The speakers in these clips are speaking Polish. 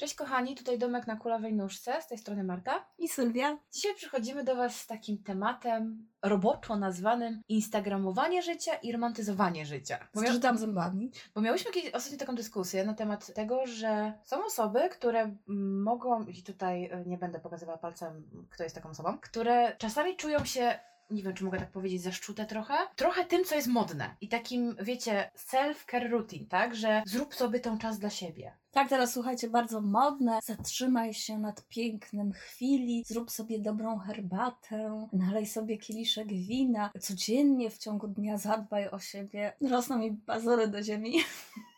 Cześć kochani, tutaj Domek na kulawej nóżce, z tej strony Marta. I Sylwia. Dzisiaj przychodzimy do Was z takim tematem roboczo nazwanym instagramowanie życia i romantyzowanie życia. Bo, mia- Zgrzytam zębami. bo miałyśmy kiedyś ostatnio taką dyskusję na temat tego, że są osoby, które mogą, i tutaj e, nie będę pokazywała palcem, kto jest taką osobą, które czasami czują się nie wiem, czy mogę tak powiedzieć, zaszczute trochę. Trochę tym, co jest modne. I takim, wiecie, self-care routine, tak? Że zrób sobie ten czas dla siebie. Tak, teraz słuchajcie, bardzo modne. Zatrzymaj się nad pięknem chwili, zrób sobie dobrą herbatę, nalej sobie kieliszek wina. Codziennie w ciągu dnia zadbaj o siebie. Rosną mi pazury do ziemi.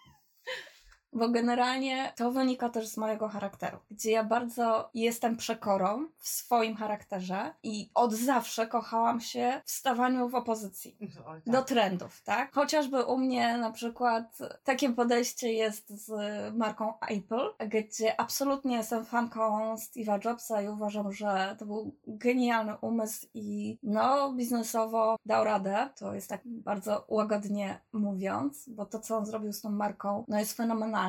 Bo generalnie to wynika też z mojego charakteru, gdzie ja bardzo jestem przekorą w swoim charakterze i od zawsze kochałam się w stawaniu w opozycji. Oj, tak. do trendów, tak? Chociażby u mnie na przykład takie podejście jest z marką Apple, gdzie absolutnie jestem fanką Steve'a Jobsa i uważam, że to był genialny umysł i no biznesowo dał radę. To jest tak bardzo łagodnie mówiąc, bo to co on zrobił z tą marką no jest fenomenalne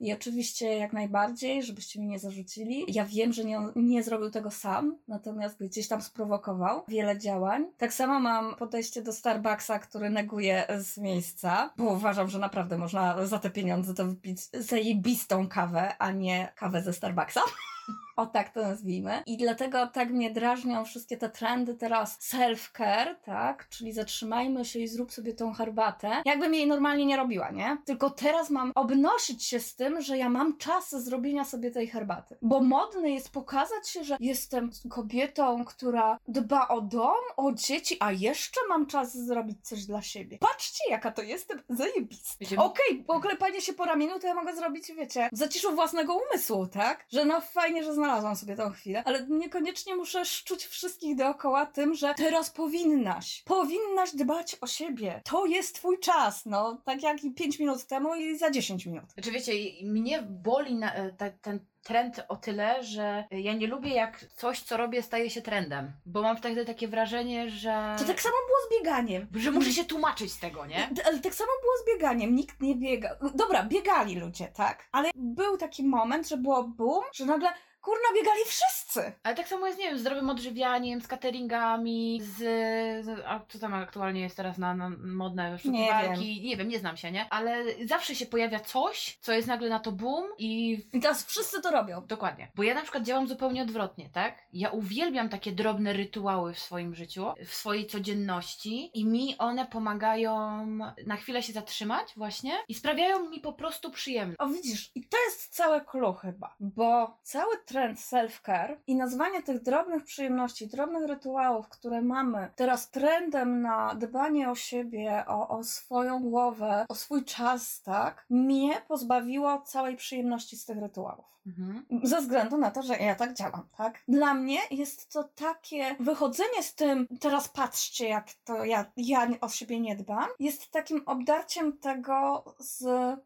i oczywiście jak najbardziej, żebyście mi nie zarzucili. Ja wiem, że nie, nie zrobił tego sam, natomiast gdzieś tam sprowokował wiele działań. Tak samo mam podejście do Starbucksa, który neguje z miejsca, bo uważam, że naprawdę można za te pieniądze to wypić zajebistą kawę, a nie kawę ze Starbucksa. O tak to nazwijmy. I dlatego tak mnie drażnią wszystkie te trendy teraz self-care, tak? Czyli zatrzymajmy się i zrób sobie tą herbatę. Jakbym jej normalnie nie robiła, nie? Tylko teraz mam obnosić się z tym, że ja mam czas zrobienia sobie tej herbaty. Bo modne jest pokazać się, że jestem kobietą, która dba o dom, o dzieci, a jeszcze mam czas zrobić coś dla siebie. Patrzcie, jaka to jestem zajebista. Okej, oklepanie się po ramieniu to ja mogę zrobić, wiecie, w zaciszu własnego umysłu, tak? Że no fajnie, że znalazłam sobie tą chwilę, ale niekoniecznie muszę szczuć wszystkich dookoła tym, że teraz powinnaś, powinnaś dbać o siebie. To jest twój czas, no, tak jak i 5 minut temu i za 10 minut. Znaczy wiecie, mnie boli na, e, ta, ten trend o tyle, że ja nie lubię jak coś, co robię, staje się trendem. Bo mam wtedy takie wrażenie, że... To tak samo było z bieganiem. Że muszę się tłumaczyć z tego, nie? Ale tak samo było z bieganiem. Nikt nie biega. Dobra, biegali ludzie, tak? Ale był taki moment, że było boom, że nagle kurna biegali wszyscy. Ale tak samo jest, nie wiem, z zdrowym odżywianiem, z cateringami, z... a co tam aktualnie jest teraz na, na modne sztuki Nie walki? Nie wiem, nie znam się, nie? Ale zawsze się pojawia coś, co jest nagle na to boom i I teraz wszyscy to robią. Dokładnie. Bo ja na przykład działam zupełnie odwrotnie, tak? Ja uwielbiam takie drobne rytuały w swoim życiu, w swojej codzienności i mi one pomagają na chwilę się zatrzymać właśnie i sprawiają mi po prostu przyjemność. O widzisz, i to jest całe clue chyba, bo cały trend self-care i nazwanie tych drobnych przyjemności, drobnych rytuałów, które mamy teraz trendem na dbanie o siebie, o, o swoją głowę, o swój czas, tak, mnie pozbawiło całej przyjemności z tych rytuałów. Mhm. Ze względu na to, że ja tak działam, tak? Dla mnie jest to takie wychodzenie z tym, teraz patrzcie, jak to ja, ja o siebie nie dbam, jest takim obdarciem tego z,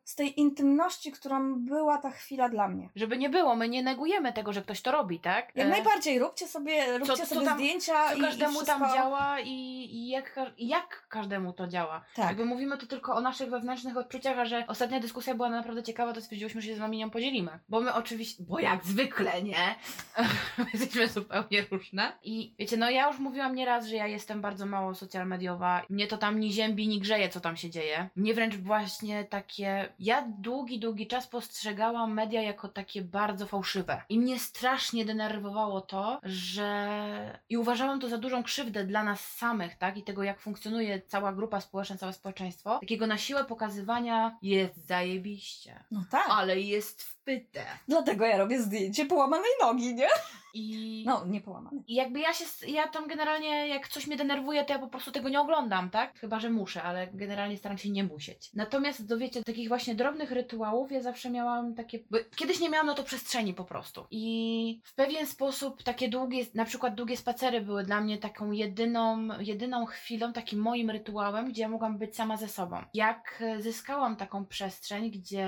z tej intymności, którą była ta chwila dla mnie. Żeby nie było, my nie negujemy tego, że ktoś to robi, tak? Jak E, najbardziej, róbcie sobie, róbcie co sobie tam- zdjęcia Co i, każdemu i wszystko. tam działa i, i jak, jak każdemu to działa. Tak. Jakby mówimy tu tylko o naszych wewnętrznych odczuciach, a że ostatnia dyskusja była naprawdę ciekawa, to stwierdziłyśmy, że się z wami nią podzielimy. Bo my oczywiście, bo jak zwykle, nie? Jesteśmy zupełnie różne. I wiecie, no ja już mówiłam nieraz, że ja jestem bardzo mało social mediowa. Mnie to tam ni ziębi, ni grzeje, co tam się dzieje. Mnie wręcz właśnie takie... Ja długi, długi czas postrzegałam media jako takie bardzo fałszywe. I mnie strasznie denerwowało to, że... I uważałam to za dużą krzywdę dla nas samych, tak? I tego, jak funkcjonuje cała grupa społeczna, całe społeczeństwo. Takiego na siłę pokazywania jest zajebiście. No tak. Ale jest wpyte. Dlatego ja robię zdjęcie połamanej nogi, nie? I... No, nie połamanej. I jakby ja się, ja tam generalnie, jak coś mnie denerwuje, to ja po prostu tego nie oglądam, tak? Chyba, że muszę, ale generalnie staram się nie musieć. Natomiast do wiecie, takich właśnie drobnych rytuałów ja zawsze miałam takie, bo kiedyś nie miałam na to przestrzeni po prostu. i w pewien sposób takie długie, na przykład długie spacery były dla mnie taką jedyną, jedyną chwilą, takim moim rytuałem, gdzie ja mogłam być sama ze sobą. Jak zyskałam taką przestrzeń, gdzie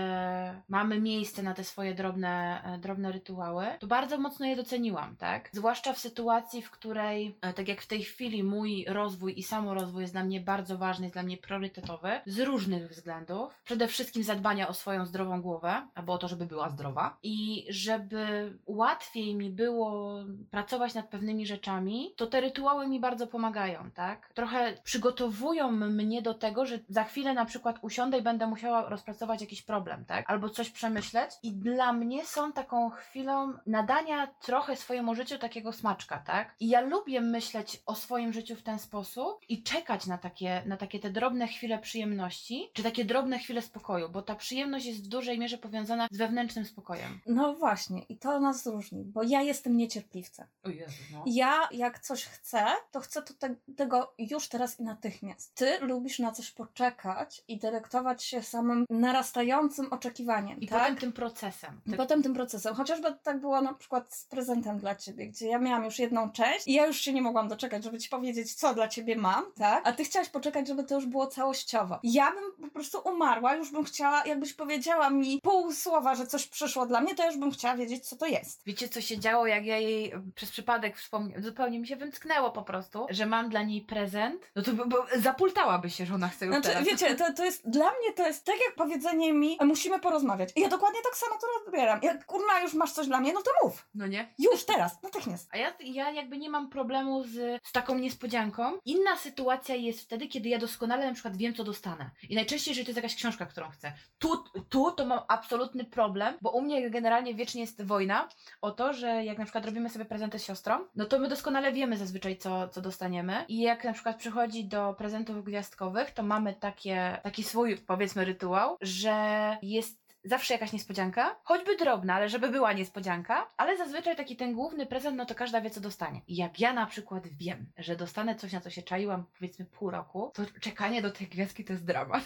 mamy miejsce na te swoje drobne, e, drobne rytuały, to bardzo mocno je doceniłam, tak? Zwłaszcza w sytuacji, w której, e, tak jak w tej chwili, mój rozwój i samorozwój jest dla mnie bardzo ważny, jest dla mnie priorytetowy, z różnych względów. Przede wszystkim zadbania o swoją zdrową głowę, albo o to, żeby była zdrowa i żeby łatwiej mi było pracować nad pewnymi rzeczami, to te rytuały mi bardzo pomagają, tak? Trochę przygotowują mnie do tego, że za chwilę na przykład usiądę i będę musiała rozpracować jakiś problem, tak? Albo coś przemyśleć i dla mnie są taką chwilą nadania trochę swojemu życiu takiego smaczka, tak? I ja lubię myśleć o swoim życiu w ten sposób i czekać na takie, na takie te drobne chwile przyjemności, czy takie drobne chwile spokoju, bo ta przyjemność jest w dużej mierze powiązana z wewnętrznym spokojem. No właśnie, i to nas różni, bo ja jestem niecierpliwcem. O Jezu, no. Ja, jak coś chcę, to chcę to te, tego już teraz i natychmiast. Ty lubisz na coś poczekać i delektować się samym narastającym oczekiwaniem. I tak? potem tym procesem. Ty- potem tym procesem. Chociażby tak było na przykład z prezentem dla ciebie, gdzie ja miałam już jedną część i ja już się nie mogłam doczekać, żeby ci powiedzieć, co dla ciebie mam, tak? A ty chciałaś poczekać, żeby to już było całościowo. Ja bym po prostu umarła, już bym chciała, jakbyś powiedziała mi pół słowa, że coś przyszło dla mnie, to już bym chciała wiedzieć, co to jest. Wiecie, co się działo, jak ja jej e, przez przypadek wspomniałam, zupełnie mi się wymsknęło po prostu, że mam dla niej prezent, no to by, by, zapultałaby się, że ona chce już Znaczy, teraz. wiecie, to, to jest, dla mnie to jest tak jak powiedzenie mi, musimy porozmawiać. I ja dokładnie tak samo to odbieram. Jak kurna, już masz coś dla mnie, no to mów. No nie? Już, teraz, natychmiast. A ja, ja jakby nie mam problemu z, z taką niespodzianką. Inna sytuacja jest wtedy, kiedy ja doskonale na przykład wiem, co dostanę. I najczęściej, jeżeli to jest jakaś książka, którą chcę. Tu, tu to mam absolutny problem, bo u mnie generalnie wiecznie jest wojna o to, że jak na przykład robimy sobie prezenty z siostrą, no to my doskonale wiemy zazwyczaj, co, co dostaniemy. I jak na przykład przychodzi do prezentów gwiazdkowych, to mamy takie, taki swój, powiedzmy, rytuał, że jest zawsze jakaś niespodzianka, choćby drobna, ale żeby była niespodzianka, ale zazwyczaj taki ten główny prezent, no to każda wie, co dostanie. I jak ja na przykład wiem, że dostanę coś, na co się czaiłam powiedzmy pół roku, to czekanie do tej gwiazdki to jest dramat.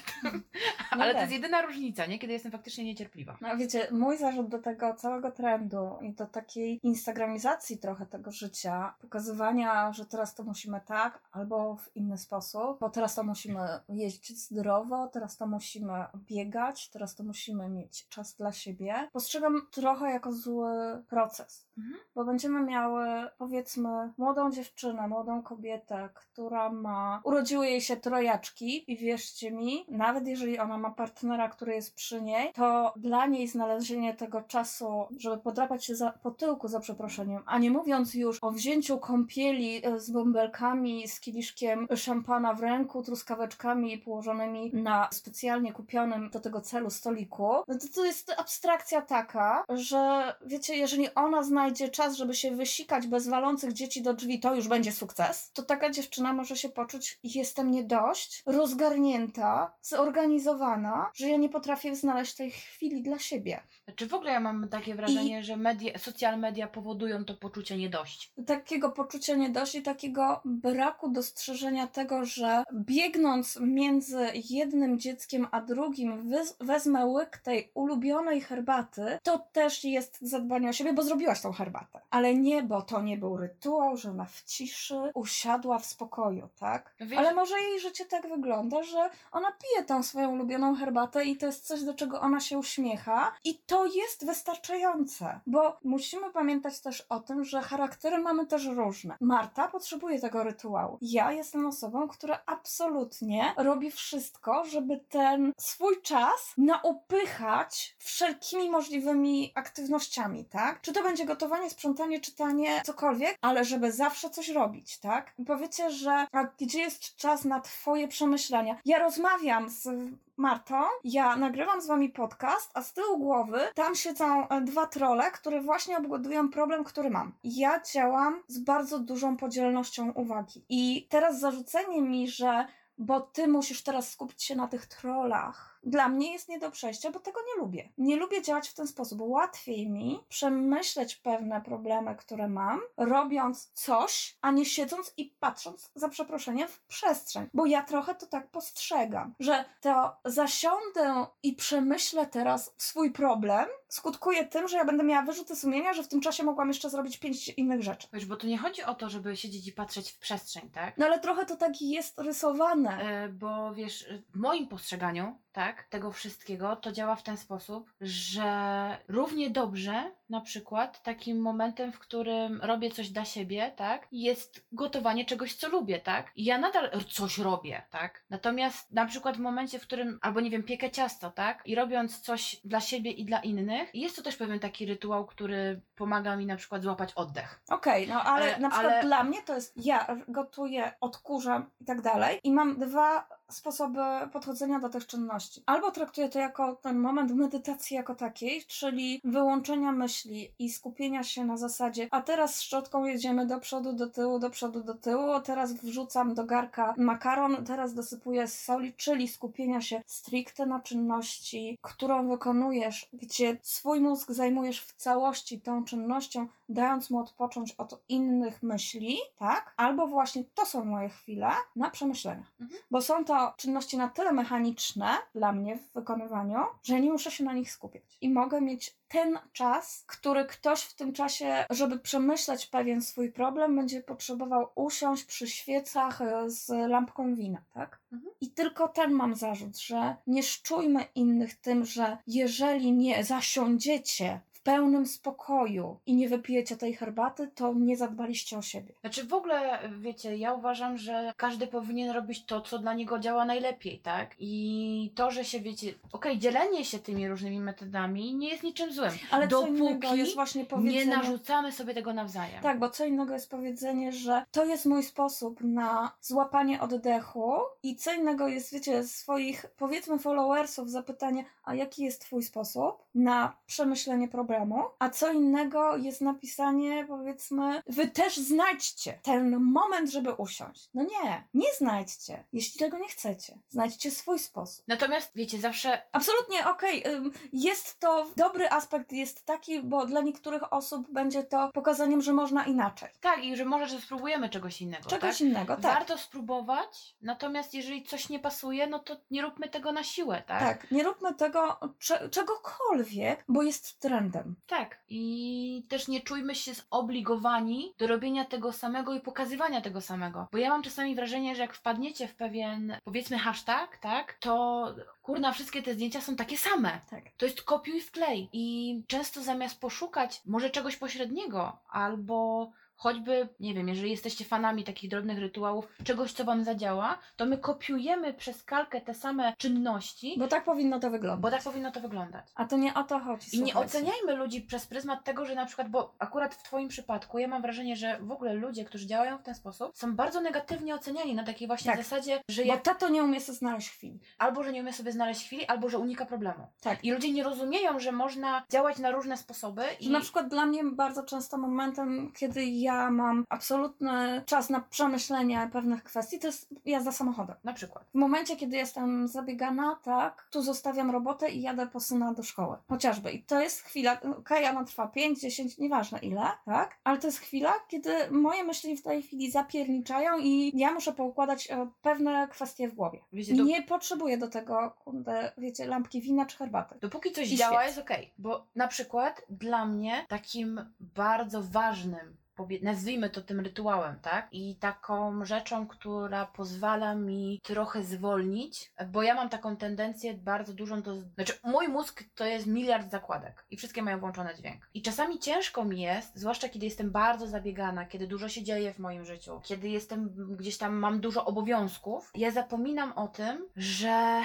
ale to jest jedyna różnica, nie? Kiedy jestem faktycznie niecierpliwa. No wiecie, mój zarzut do tego całego trendu i do takiej instagramizacji trochę tego życia, pokazywania, że teraz to musimy tak albo w inny sposób, bo teraz to musimy jeść zdrowo, teraz to musimy biegać, teraz to musimy mieć czas dla siebie, postrzegam trochę jako zły proces. Mhm. Bo będziemy miały, powiedzmy, młodą dziewczynę, młodą kobietę, która ma, urodziły jej się trojaczki i wierzcie mi, nawet jeżeli ona ma partnera, który jest przy niej, to dla niej znalezienie tego czasu, żeby podrapać się za, po tyłku, za przeproszeniem, a nie mówiąc już o wzięciu kąpieli e, z bąbelkami, z kieliszkiem szampana w ręku, truskaweczkami położonymi na specjalnie kupionym do tego celu stoliku, no to to jest abstrakcja taka, że wiecie, jeżeli ona znajdzie czas, żeby się wysikać bez walących dzieci do drzwi, to już będzie sukces, to taka dziewczyna może się poczuć, jestem nie dość rozgarnięta, zorganizowana, że ja nie potrafię znaleźć tej chwili dla siebie. Czy w ogóle ja mam takie wrażenie, że media, social media powodują to poczucie niedość? takiego poczucia niedość i takiego braku dostrzeżenia tego, że biegnąc między jednym dzieckiem a drugim wez- wezmę łyk tej ulubionej herbaty, to też jest zadbanie o siebie, bo zrobiłaś tą herbatę. Ale nie, bo to nie był rytuał, że ona w ciszy usiadła w spokoju, tak? No wiesz- Ale może jej życie tak wygląda, że ona pije tą swoją ulubioną herbatę i to jest coś, do czego ona się uśmiecha i to jest wystarczające, bo musimy pamiętać też o tym, że charaktery mamy też różne. Marta potrzebuje tego rytuału. Ja jestem osobą, która absolutnie robi wszystko, żeby ten swój czas naupychać wszelkimi możliwymi aktywnościami, tak? Czy to będzie gotowanie, sprzątanie, czytanie, cokolwiek, ale żeby zawsze coś robić, tak? I powiecie, że a gdzie jest czas na twoje przemyślenia? Ja rozmawiam z Martą, ja nagrywam z wami podcast, a z tyłu głowy tam siedzą e, dwa trole, które właśnie obgadują problem, który mam. Ja działam z bardzo dużą podzielnością uwagi. I teraz zarzucenie mi, że bo ty musisz teraz skupić się na tych trollach, dla mnie jest nie do przejścia, bo tego nie lubię. Nie lubię działać w ten sposób. Łatwiej mi przemyśleć pewne problemy, które mam, robiąc coś, a nie siedząc i patrząc, za przeproszeniem, w przestrzeń. Bo ja trochę to tak postrzegam, że to zasiądę i przemyślę teraz swój problem, skutkuje tym, że ja będę miała wyrzuty sumienia, że w tym czasie mogłam jeszcze zrobić pięć innych rzeczy. Wiesz, bo tu nie chodzi o to, żeby siedzieć i patrzeć w przestrzeń, tak? No ale trochę to tak jest rysowane. E, bo wiesz, w moim postrzeganiu, tak, tego wszystkiego, to działa w ten sposób, że równie dobrze, na przykład, takim momentem, w którym robię coś dla siebie, tak, jest gotowanie czegoś, co lubię, tak? I ja nadal coś robię, tak? Natomiast na przykład w momencie, w którym, albo nie wiem, piekę ciasto, tak? I robiąc coś dla siebie i dla innych, jest to też pewien taki rytuał, który pomaga mi na przykład złapać oddech. Okej, no ale E, na przykład ale- dla mnie to jest ja gotuję, odkurzam i tak dalej i mam dwa sposoby podchodzenia do tych czynności. Albo traktuję to jako ten moment medytacji jako takiej, czyli wyłączenia myśli i skupienia się na zasadzie, a teraz szczotką jedziemy do przodu, do tyłu, do przodu, do tyłu, teraz wrzucam do garka makaron, teraz dosypuję soli, czyli skupienia się stricte na czynności, którą wykonujesz, gdzie swój mózg zajmujesz w całości tą czynnością, dając mu odpocząć od innych myśli, tak? Albo właśnie to są moje chwile na przemyślenia. Mhm. Bo są to czynności na tyle mechaniczne dla mnie w wykonywaniu, że nie muszę się na nich skupiać. I mogę mieć ten czas, który ktoś w tym czasie, żeby przemyśleć pewien swój problem, będzie potrzebował usiąść przy świecach e, z lampką wina, tak? Mhm. I tylko ten mam zarzut, że nie szczujmy innych tym, że jeżeli nie zasiądziecie pełnym spokoju i nie wypijecie tej herbaty, to nie zadbaliście o siebie. Znaczy w ogóle, wiecie, ja uważam, że każdy powinien robić to, co dla niego działa najlepiej, tak? I to, że się, wiecie, okej, dzielenie się tymi różnymi metodami nie jest niczym złym. Ale Dopóki jest właśnie Nie powiedzenie... narzucamy sobie tego nawzajem. Tak, bo co innego jest powiedzenie, że to jest mój sposób na złapanie oddechu i co innego jest, wiecie, swoich, powiedzmy, followersów zapytanie, a jaki jest twój sposób na przemyślenie problemu, a co innego jest napisanie, powiedzmy, wy też znajdźcie ten moment, żeby usiąść. No nie, nie znajdźcie, jeśli tego nie chcecie. Znajdźcie swój sposób. Natomiast, wiecie, zawsze Absolutnie okej. ym, Jest to dobry aspekt, jest taki, bo dla niektórych osób będzie to pokazaniem, że można inaczej. tak, i że może, że spróbujemy czegoś innego, Czegoś tak? innego, tak. Warto spróbować, natomiast jeżeli coś nie pasuje, no to nie róbmy tego na siłę, tak? Tak, nie róbmy tego cze- czegokolwiek, bo jest trendem. Tak. I też nie czujmy się zobligowani do robienia tego samego i pokazywania tego samego. Bo ja mam czasami wrażenie, że jak wpadniecie w pewien, powiedzmy, hashtag, tak, to kurna, wszystkie te zdjęcia są takie same. Tak. To jest kopiuj wklej. I często zamiast poszukać może czegoś pośredniego, albo choćby, nie wiem, jeżeli jesteście fanami takich drobnych rytuałów, czegoś, co wam zadziała, to my kopiujemy przez kalkę te same czynności, bo, Bo tak powinno to wyglądać. tak powinno to wyglądać. A to nie o to chodzi. I nie oceniajmy ludzi przez pryzmat tego, że na przykład, bo akurat w Twoim przypadku ja mam wrażenie, że w ogóle ludzie, którzy działają w ten sposób, są bardzo negatywnie oceniani na takiej właśnie Tak. zasadzie, że Bo jak, tato nie umie sobie znaleźć chwili. albo że nie umie sobie znaleźć chwili, albo że unika problemu. Tak. I ludzie nie rozumieją, że można działać na różne sposoby i na przykład dla mnie bardzo często momentem, kiedy ja mam absolutny czas na przemyślenie pewnych kwestii, to jest jazda samochodem. na przykład. W momencie, kiedy jestem zabiegana, tak, tu zostawiam robotę i jadę po syna do szkoły. Chociażby. I to jest chwila, okej, ona trwa 5, 10, nieważne ile, tak? Ale to jest chwila, kiedy moje myśli w tej chwili zapierniczają i ja muszę poukładać e, pewne kwestie w głowie. Wiecie, do, nie potrzebuję do tego, kurde, wiecie, lampki wina czy herbaty. dopóki coś I działa, świec. jest okej. Bo na przykład dla mnie takim bardzo ważnym nazwijmy to tym rytuałem, tak? I taką rzeczą, która pozwala mi trochę zwolnić, bo ja mam taką tendencję bardzo dużą do... Znaczy, mój mózg to jest miliard zakładek i wszystkie mają włączony dźwięk. I czasami ciężko mi jest, zwłaszcza kiedy jestem bardzo zabiegana, kiedy dużo się dzieje w moim życiu, kiedy jestem gdzieś tam, mam dużo obowiązków, ja zapominam o tym, że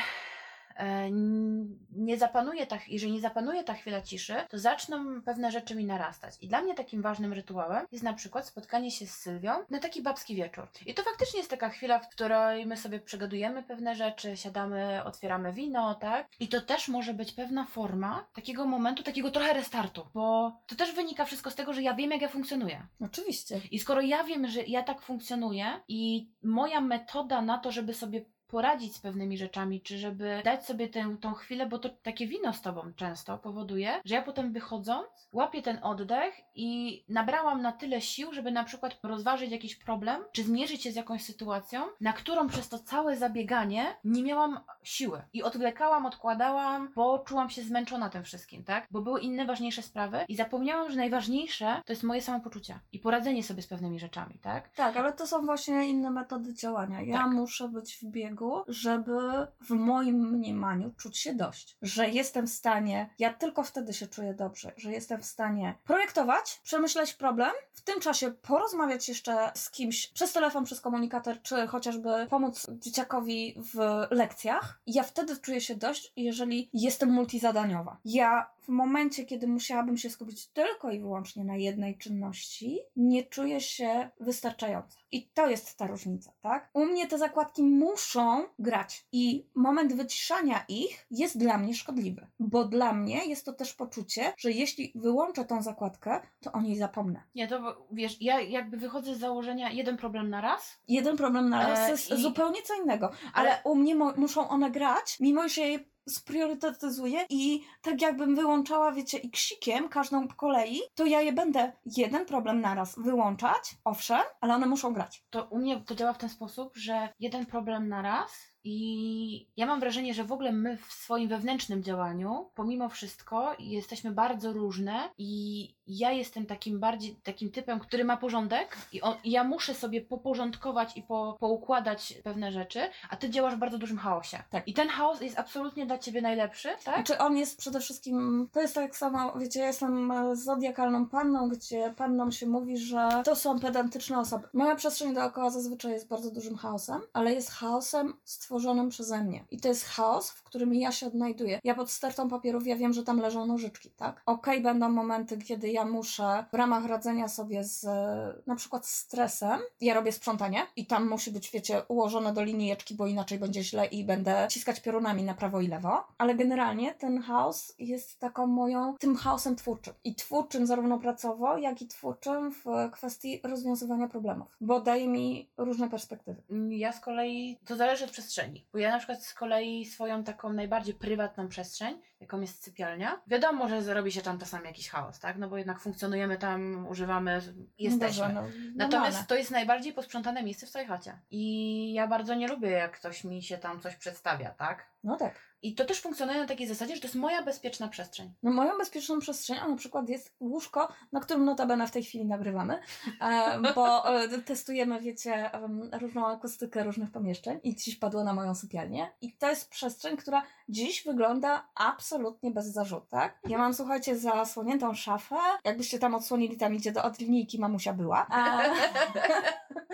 nie zapanuje ta, jeżeli nie zapanuje ta chwila ciszy, to zaczną pewne rzeczy mi narastać. I dla mnie takim ważnym rytuałem jest na przykład spotkanie się z Sylwią na taki babski wieczór. I to faktycznie jest taka chwila, w której my sobie przegadujemy pewne rzeczy, siadamy, otwieramy wino, tak? I to też może być pewna forma takiego momentu, takiego trochę restartu, bo to też wynika wszystko z tego, że ja wiem, jak ja funkcjonuję. Oczywiście. I skoro ja wiem, że ja tak funkcjonuję i moja metoda na to, żeby sobie poradzić z pewnymi rzeczami, czy żeby dać sobie tę, tą chwilę, bo to takie wino z tobą często powoduje, że ja potem wychodząc łapię ten oddech i nabrałam na tyle sił, żeby na przykład rozważyć jakiś problem, czy zmierzyć się z jakąś sytuacją, na którą przez to całe zabieganie nie miałam siły. I odwlekałam, odkładałam, bo czułam się zmęczona tym wszystkim, tak? Bo były inne ważniejsze sprawy i zapomniałam, że najważniejsze to jest moje samopoczucie i poradzenie sobie z pewnymi rzeczami, tak? Tak, ale to są właśnie inne metody działania. Ja Tak. muszę być w biegu, żeby w moim mniemaniu czuć się dość. Że jestem w stanie, ja tylko wtedy się czuję dobrze, że jestem w stanie projektować, przemyśleć problem, w tym czasie porozmawiać jeszcze z kimś przez telefon, przez komunikator, czy chociażby pomóc dzieciakowi w lekcjach. Ja wtedy czuję się dość, jeżeli jestem multizadaniowa. Ja w momencie, kiedy musiałabym się skupić tylko i wyłącznie na jednej czynności, nie czuję się wystarczająca. I to jest ta różnica, tak? U mnie te zakładki muszą grać i moment wyciszania ich jest dla mnie szkodliwy, bo dla mnie jest to też poczucie, że jeśli wyłączę tą zakładkę, to o niej zapomnę. Nie, to wiesz, ja jakby wychodzę z założenia jeden problem na raz, Jeden problem na raz E, jest i- zupełnie co innego, ale, Ale- u mnie muszą one grać, mimo że je spriorytetyzuję i tak jakbym wyłączała, wiecie, iksikiem każdą po kolei, to ja je będę jeden problem naraz wyłączać, owszem, ale one muszą grać. to u mnie to działa w ten sposób, że jeden problem na raz i ja mam wrażenie, że w ogóle my w swoim wewnętrznym działaniu, pomimo wszystko, jesteśmy bardzo różne i ja jestem takim bardziej takim typem, który ma porządek i, on, i ja muszę sobie poporządkować i po, poukładać pewne rzeczy, a ty działasz w bardzo dużym chaosie. Tak. I ten chaos jest absolutnie dla ciebie najlepszy, tak? Znaczy on jest przede wszystkim, to jest tak samo, wiecie, ja jestem e, zodiakalną panną, gdzie pannom się mówi, że to są pedantyczne osoby. Moja przestrzeń dookoła zazwyczaj jest bardzo dużym chaosem, ale jest chaosem stworzonym przeze mnie. I to jest chaos, w którym ja się odnajduję. Ja pod stertą papierów, ja wiem, że tam leżą nożyczki, tak? Okej, będą momenty, kiedy ja muszę w ramach radzenia sobie z na przykład stresem, ja robię sprzątanie i tam musi być, wiecie, ułożone do linijeczki, bo inaczej będzie źle i będę ciskać piorunami na prawo i lewo. Ale generalnie ten chaos jest taką moją, tym chaosem twórczym. I twórczym zarówno pracowo, jak i twórczym w kwestii rozwiązywania problemów, bo daje mi różne perspektywy. Ja z kolei, to zależy od przestrzeni, bo ja na przykład z kolei swoją taką najbardziej prywatną przestrzeń, jaką jest sypialnia, wiadomo, że zrobi się tam czasami jakiś chaos, tak? No bo jednak funkcjonujemy tam, używamy, jesteśmy. No dobrze, no, Natomiast to jest najbardziej posprzątane miejsce w całej chacie. I ja bardzo nie lubię, jak ktoś mi się tam coś przedstawia, tak? No tak. I to też funkcjonuje na takiej zasadzie, że to jest moja bezpieczna przestrzeń. No moją bezpieczną przestrzenią na przykład jest łóżko, na którym notabene w tej chwili nagrywamy, e, bo e, testujemy, wiecie, różną akustykę różnych pomieszczeń i dziś padło na moją sypialnię. I to jest przestrzeń, która dziś wygląda absolutnie bez zarzutu, tak? Ja mam, słuchajcie, zasłoniętą szafę. Jakbyście tam odsłonili, tam idzie do od mamusia była.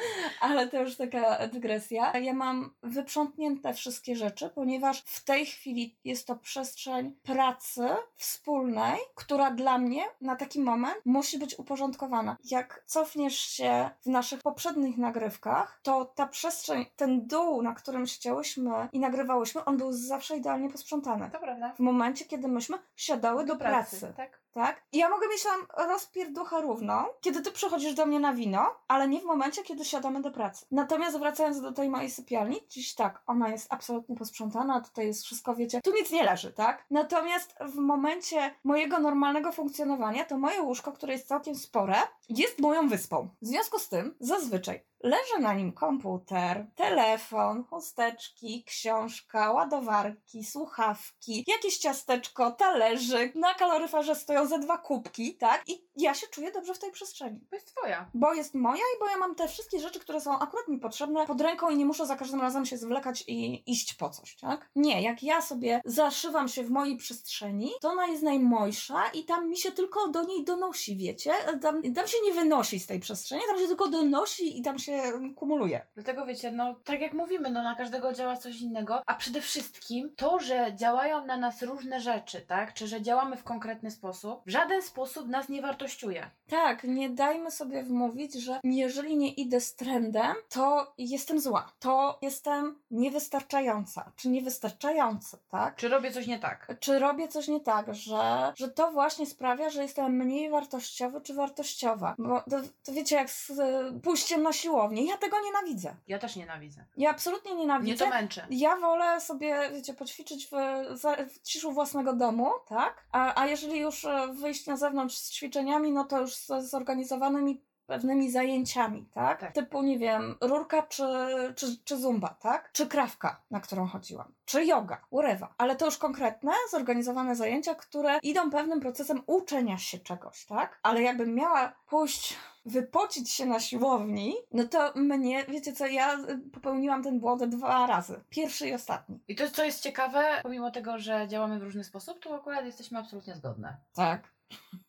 Ale to już taka dygresja. Ja mam wyprzątnięte wszystkie rzeczy, ponieważ w tej chwili jest to przestrzeń pracy wspólnej, która dla mnie na taki moment musi być uporządkowana. Jak cofniesz się w naszych poprzednich nagrywkach, to ta przestrzeń, ten dół, na którym siedziałyśmy i nagrywałyśmy, on był zawsze idealnie posprzątany. To prawda. W momencie, kiedy myśmy siadały do, pracy tak? Tak? I ja mogę mieć tam rozpierduchę równą, kiedy ty przychodzisz do mnie na wino, ale nie w momencie, kiedy siadamy do pracy. Natomiast wracając do tej mojej sypialni, dziś tak, ona jest absolutnie posprzątana, tutaj jest wszystko, wiecie, tu nic nie leży, tak? Natomiast w momencie mojego normalnego funkcjonowania, to moje łóżko, które jest całkiem spore, jest moją wyspą. W związku z tym, zazwyczaj leży na nim komputer, telefon, chusteczki, książka, ładowarki, słuchawki, jakieś ciasteczko, talerzyk, na kaloryferze stoją ze dwa kubki, tak? I ja się czuję dobrze w tej przestrzeni. To jest twoja. Bo jest moja i bo ja mam te wszystkie rzeczy, które są akurat mi potrzebne pod ręką i nie muszę za każdym razem się zwlekać i iść po coś, tak? Nie, jak ja sobie zaszywam się w mojej przestrzeni, to ona jest najmojsza i tam mi się tylko do niej donosi, wiecie? Tam, tam się nie wynosi z tej przestrzeni, tam się tylko donosi i tam się kumuluje. Dlatego wiecie, no tak jak mówimy, no na każdego działa coś innego, a przede wszystkim to, że działają na nas różne rzeczy, tak? Czy że działamy w konkretny sposób, w żaden sposób nas nie wartościuje. Tak, nie dajmy sobie wmówić, że jeżeli nie idę z trendem, to jestem zła, to jestem niewystarczająca, czy niewystarczający, tak? Czy robię coś nie tak? Czy robię coś nie tak, że, że to właśnie sprawia, że jestem mniej wartościowy czy wartościowa? Bo to, to wiecie, jak z e, pójściem na siłownię. siłowni. Ja tego nienawidzę. Ja też nienawidzę. Ja absolutnie Mnie nienawidzę. to męczy. Ja wolę sobie, wiecie, poćwiczyć w, w ciszu własnego domu, tak? A, a jeżeli już e, wyjść na zewnątrz z ćwiczeniami, no to już zorganizowanymi pewnymi zajęciami, tak? Tak. Typu, nie wiem, rurka czy, czy, czy zumba, tak? Czy krawka, na którą chodziłam. Czy yoga, urewa. Ale to już konkretne, zorganizowane zajęcia, które idą pewnym procesem uczenia się czegoś, tak? Ale jakbym miała pójść wypocić się na siłowni, no to mnie, wiecie co, ja y, popełniłam ten błąd dwa razy. Pierwszy i ostatni. I to, co jest ciekawe, pomimo tego, że działamy w różny sposób, to akurat jesteśmy absolutnie zgodne. Tak.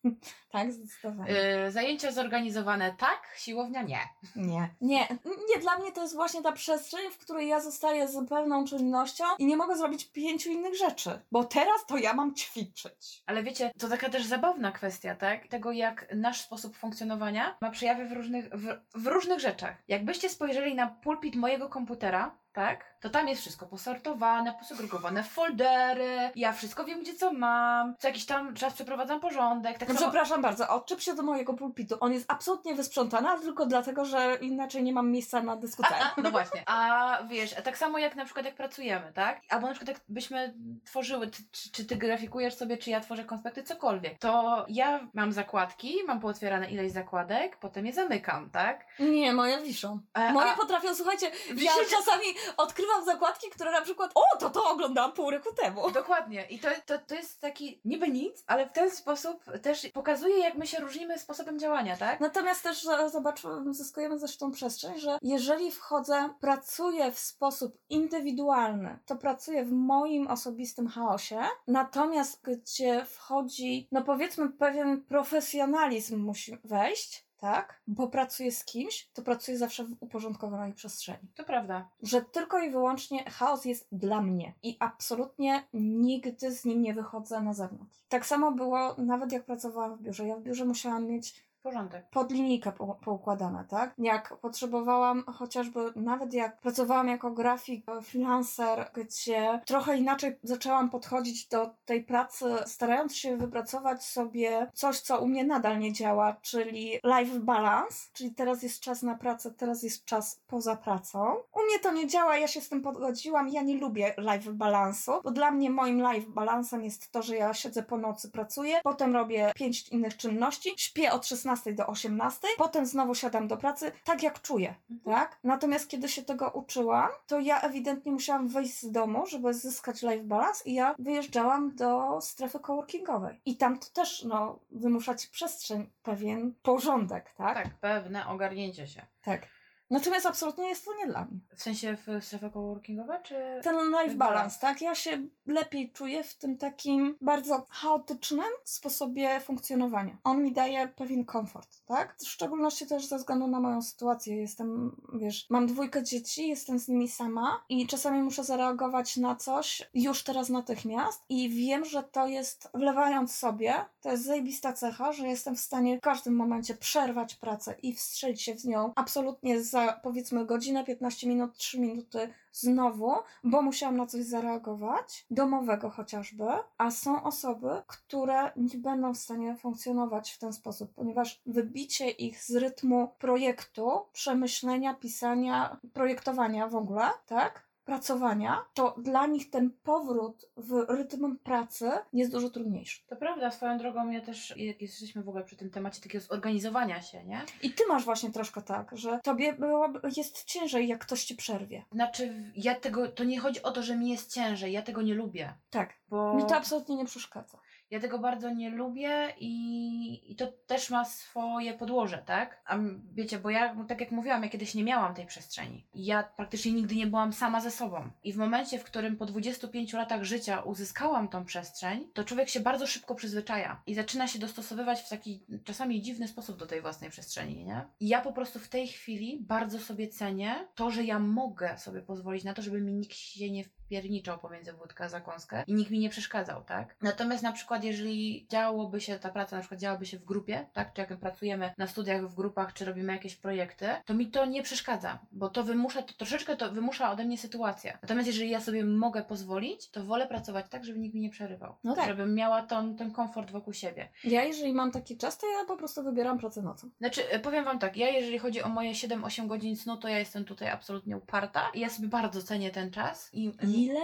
tak, zdecydowanie. Yy, zajęcia zorganizowane tak, siłownia nie. Nie. Nie. Nie, dla mnie to jest właśnie ta przestrzeń, w której ja zostaję z pewną czynnością i nie mogę zrobić pięciu innych rzeczy. Bo teraz to ja mam ćwiczyć. Ale wiecie, to taka też zabawna kwestia, tak? Tego, jak nasz sposób funkcjonowania ma przejawy w różnych, w, w różnych rzeczach. Jakbyście spojrzeli na pulpit mojego komputera, tak? To tam jest wszystko posortowane, posegregowane w foldery, ja wszystko wiem, gdzie co mam, co jakiś tam czas przeprowadzam porządek, tak No samo... przepraszam bardzo, odczep się do mojego pulpitu. On jest absolutnie wysprzątany, ale tylko dlatego, że inaczej nie mam miejsca na dyskotece. No właśnie. A wiesz, tak samo jak na przykład jak pracujemy, tak? Albo na przykład jak byśmy tworzyły, czy, czy ty grafikujesz sobie, czy ja tworzę konspekty, cokolwiek, to ja mam zakładki, mam pootwierane ileś zakładek, potem je zamykam, tak? Nie, moje wiszą. E, Moje a- potrafią, słuchajcie, ja czasami odkrywam zakładki, które na przykład, o, to to oglądałam pół roku temu. Dokładnie. I to, to, to jest taki niby nic, ale w ten sposób też pokazuje, jak my się różnimy sposobem działania, tak? Natomiast też e, zobacz, zyskujemy zresztą przestrzeń, że jeżeli wchodzę, pracuję w sposób indywidualny, to pracuję w moim osobistym chaosie, natomiast gdzie wchodzi, no powiedzmy, pewien profesjonalizm musi wejść, tak? Bo pracuję z kimś, to pracuję zawsze w uporządkowanej przestrzeni. To prawda. Że tylko i wyłącznie chaos jest dla mnie i absolutnie nigdy z nim nie wychodzę na zewnątrz. Tak samo było nawet jak pracowałam w biurze. Ja w biurze musiałam mieć Porządek. pod linijkę po, poukładane, tak? Jak potrzebowałam, chociażby nawet jak pracowałam jako grafik, e, freelancer, gdzie trochę inaczej zaczęłam podchodzić do tej pracy, starając się wypracować sobie coś, co u mnie nadal nie działa, czyli life balance, czyli teraz jest czas na pracę, teraz jest czas poza pracą. U mnie to nie działa, ja się z tym pogodziłam, ja nie lubię life balansu, bo dla mnie moim life balansem jest to, że ja siedzę po nocy, pracuję, potem robię pięć innych czynności, śpię od 16 do 18, potem znowu siadam do pracy, tak jak czuję, Mhm. tak? Natomiast kiedy się tego uczyłam, to ja ewidentnie musiałam wyjść z domu, żeby zyskać life balance i ja wyjeżdżałam do strefy coworkingowej. I tam to też, no, wymuszać przestrzeń, pewien porządek, tak? Tak, pewne ogarnięcie się. Tak. Natomiast absolutnie jest to nie dla mnie. W sensie w strefę coworkingowa, czy... Ten life balance, tak? Ja się lepiej czuję w tym takim bardzo chaotycznym sposobie funkcjonowania. On mi daje pewien komfort, tak? W szczególności też ze względu na moją sytuację. Jestem, wiesz, mam dwójkę dzieci, jestem z nimi sama i czasami muszę zareagować na coś już teraz natychmiast i wiem, że to jest, wlewając sobie, to jest zajebista cecha, że jestem w stanie w każdym momencie przerwać pracę i wstrzelić się w nią absolutnie za powiedzmy godzinę, 15 minut, 3 minuty znowu, bo musiałam na coś zareagować, domowego chociażby, a są osoby, które nie będą w stanie funkcjonować w ten sposób, ponieważ wybicie ich z rytmu projektu, przemyślenia, pisania, projektowania w ogóle, tak? Pracowania, to dla nich ten powrót w rytm pracy jest dużo trudniejszy. To prawda, swoją drogą ja też, jak jesteśmy w ogóle przy tym temacie takiego zorganizowania się, nie? I ty masz właśnie troszkę tak, że tobie byłoby, jest ciężej, jak ktoś ci przerwie. Znaczy, ja tego, to nie chodzi o to, że mi jest ciężej, ja tego nie lubię, Tak. bo Mi to absolutnie nie przeszkadza. Ja tego bardzo nie lubię i, i to też ma swoje podłoże, tak? A wiecie, bo ja, no tak jak mówiłam, ja kiedyś nie miałam tej przestrzeni. Ja praktycznie nigdy nie byłam sama ze sobą. I w momencie, w którym po 25 latach życia uzyskałam tą przestrzeń, to człowiek się bardzo szybko przyzwyczaja i zaczyna się dostosowywać w taki czasami dziwny sposób do tej własnej przestrzeni, nie? I ja po prostu w tej chwili bardzo sobie cenię to, że ja mogę sobie pozwolić na to, żeby mi nikt się nie pierniczał pomiędzy wódkę a zakąskę i nikt mi nie przeszkadzał, tak? Natomiast na przykład jeżeli działoby się, ta praca na przykład działaby się w grupie, tak? Czy jak my pracujemy na studiach w grupach, czy robimy jakieś projekty, to mi to nie przeszkadza, bo to wymusza, to troszeczkę to wymusza ode mnie sytuacja. Natomiast jeżeli ja sobie mogę pozwolić, to wolę pracować tak, żeby nikt mi nie przerywał. No tak. Żebym miała ten, ten komfort wokół siebie. Ja, jeżeli mam taki czas, to ja po prostu wybieram pracę nocą. Znaczy, e, powiem Wam tak, ja jeżeli chodzi o moje 7-8 godzin snu, to ja jestem tutaj absolutnie uparta i ja sobie bardzo cenię ten czas i, Ile?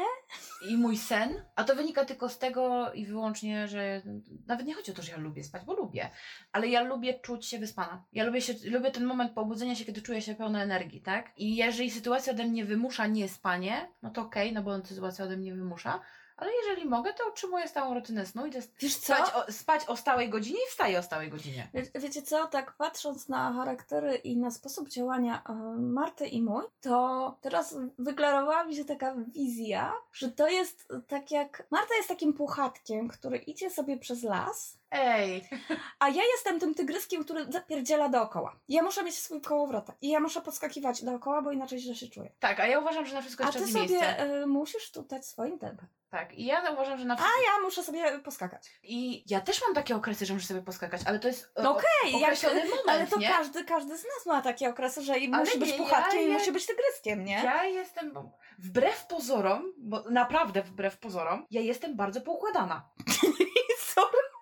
i mój sen, a to wynika tylko z tego i wyłącznie, że nawet nie chodzi o to, że ja lubię spać, bo lubię, ale ja lubię czuć się wyspana. Ja lubię, się, lubię ten moment pobudzenia się, kiedy czuję się pełna energii, tak? I jeżeli sytuacja ode mnie wymusza niespanie, no to okej, no bo sytuacja ode mnie wymusza, ale jeżeli mogę, to utrzymuję stałą rutynę snu i to jest Wiesz co? spać o, spać o stałej godzinie i wstaję o stałej godzinie. Wie, wiecie co, tak patrząc na charaktery i na sposób działania e, Marty i mój, to teraz wyklarowała mi się taka wizja, że to jest tak jak... Marta jest takim puchatkiem, który idzie sobie przez las, Ej, a ja jestem tym tygryskiem, który zapierdziela dookoła. Ja muszę mieć swój kołowrotek i ja muszę podskakiwać dookoła, bo inaczej źle się czuję. tak, a ja uważam, że na wszystko A jest ty czas i sobie miejsce. e, musisz tutaj swoim tempem. Tak, i ja uważam, że na A wszystko... ja muszę sobie poskakać. I ja też mam takie okresy, że muszę sobie poskakać, ale to jest e, No okej, jak- określony moment, Ale to nie? każdy, każdy z nas ma takie okresy, że i musi być puchatkiem ja i musi być tygryskiem, nie? Ja jestem, wbrew pozorom, bo naprawdę wbrew pozorom, ja jestem bardzo poukładana.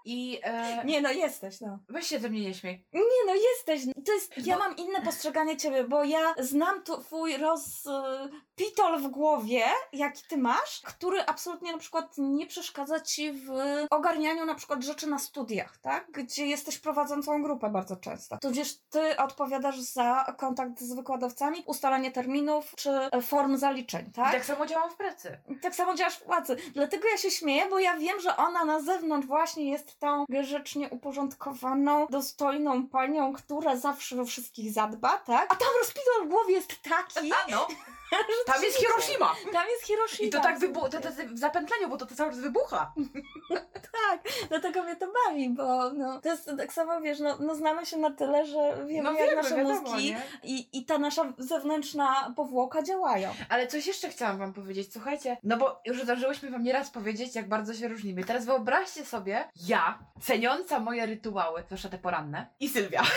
I e, Nie no, jesteś, no. weź się ze mnie nie śmiej. Nie no, jesteś. To jest, ja Bo- mam inne postrzeganie ciebie, bo ja znam twój rozpitol w głowie, jaki ty masz, który absolutnie na przykład nie przeszkadza ci w ogarnianiu na przykład rzeczy na studiach, tak? Gdzie jesteś prowadzącą grupę bardzo często. Tudzież ty odpowiadasz za kontakt z wykładowcami, ustalanie terminów czy form zaliczeń, I tak? tak samo działam w pracy. Tak samo działasz w pracy. Dlatego ja się śmieję, bo ja wiem, że ona na zewnątrz właśnie jest tą grzecznie uporządkowaną, dostojną panią, która zawsze o wszystkich zadba, tak? A tam rozpidol w głowie jest taki, A no, że tam jest Hiroshima. Tam jest Hiroshima. I to tak wybucha, to, to, to w zapętleniu, bo to, to cały czas wybucha. Tak, dlatego mnie to bawi, bo no, to jest tak samo, wiesz, no, no znamy się na tyle, że wiemy, No jak wiemy, nasze wiadomo, mózgi nie? i, i ta nasza zewnętrzna powłoka działają. Ale coś jeszcze chciałam wam powiedzieć, słuchajcie, no bo już zdążyłyśmy wam nieraz powiedzieć, jak bardzo się różnimy. Teraz wyobraźcie sobie, ja, ceniąca moje rytuały, zwłaszcza te poranne, i Sylwia.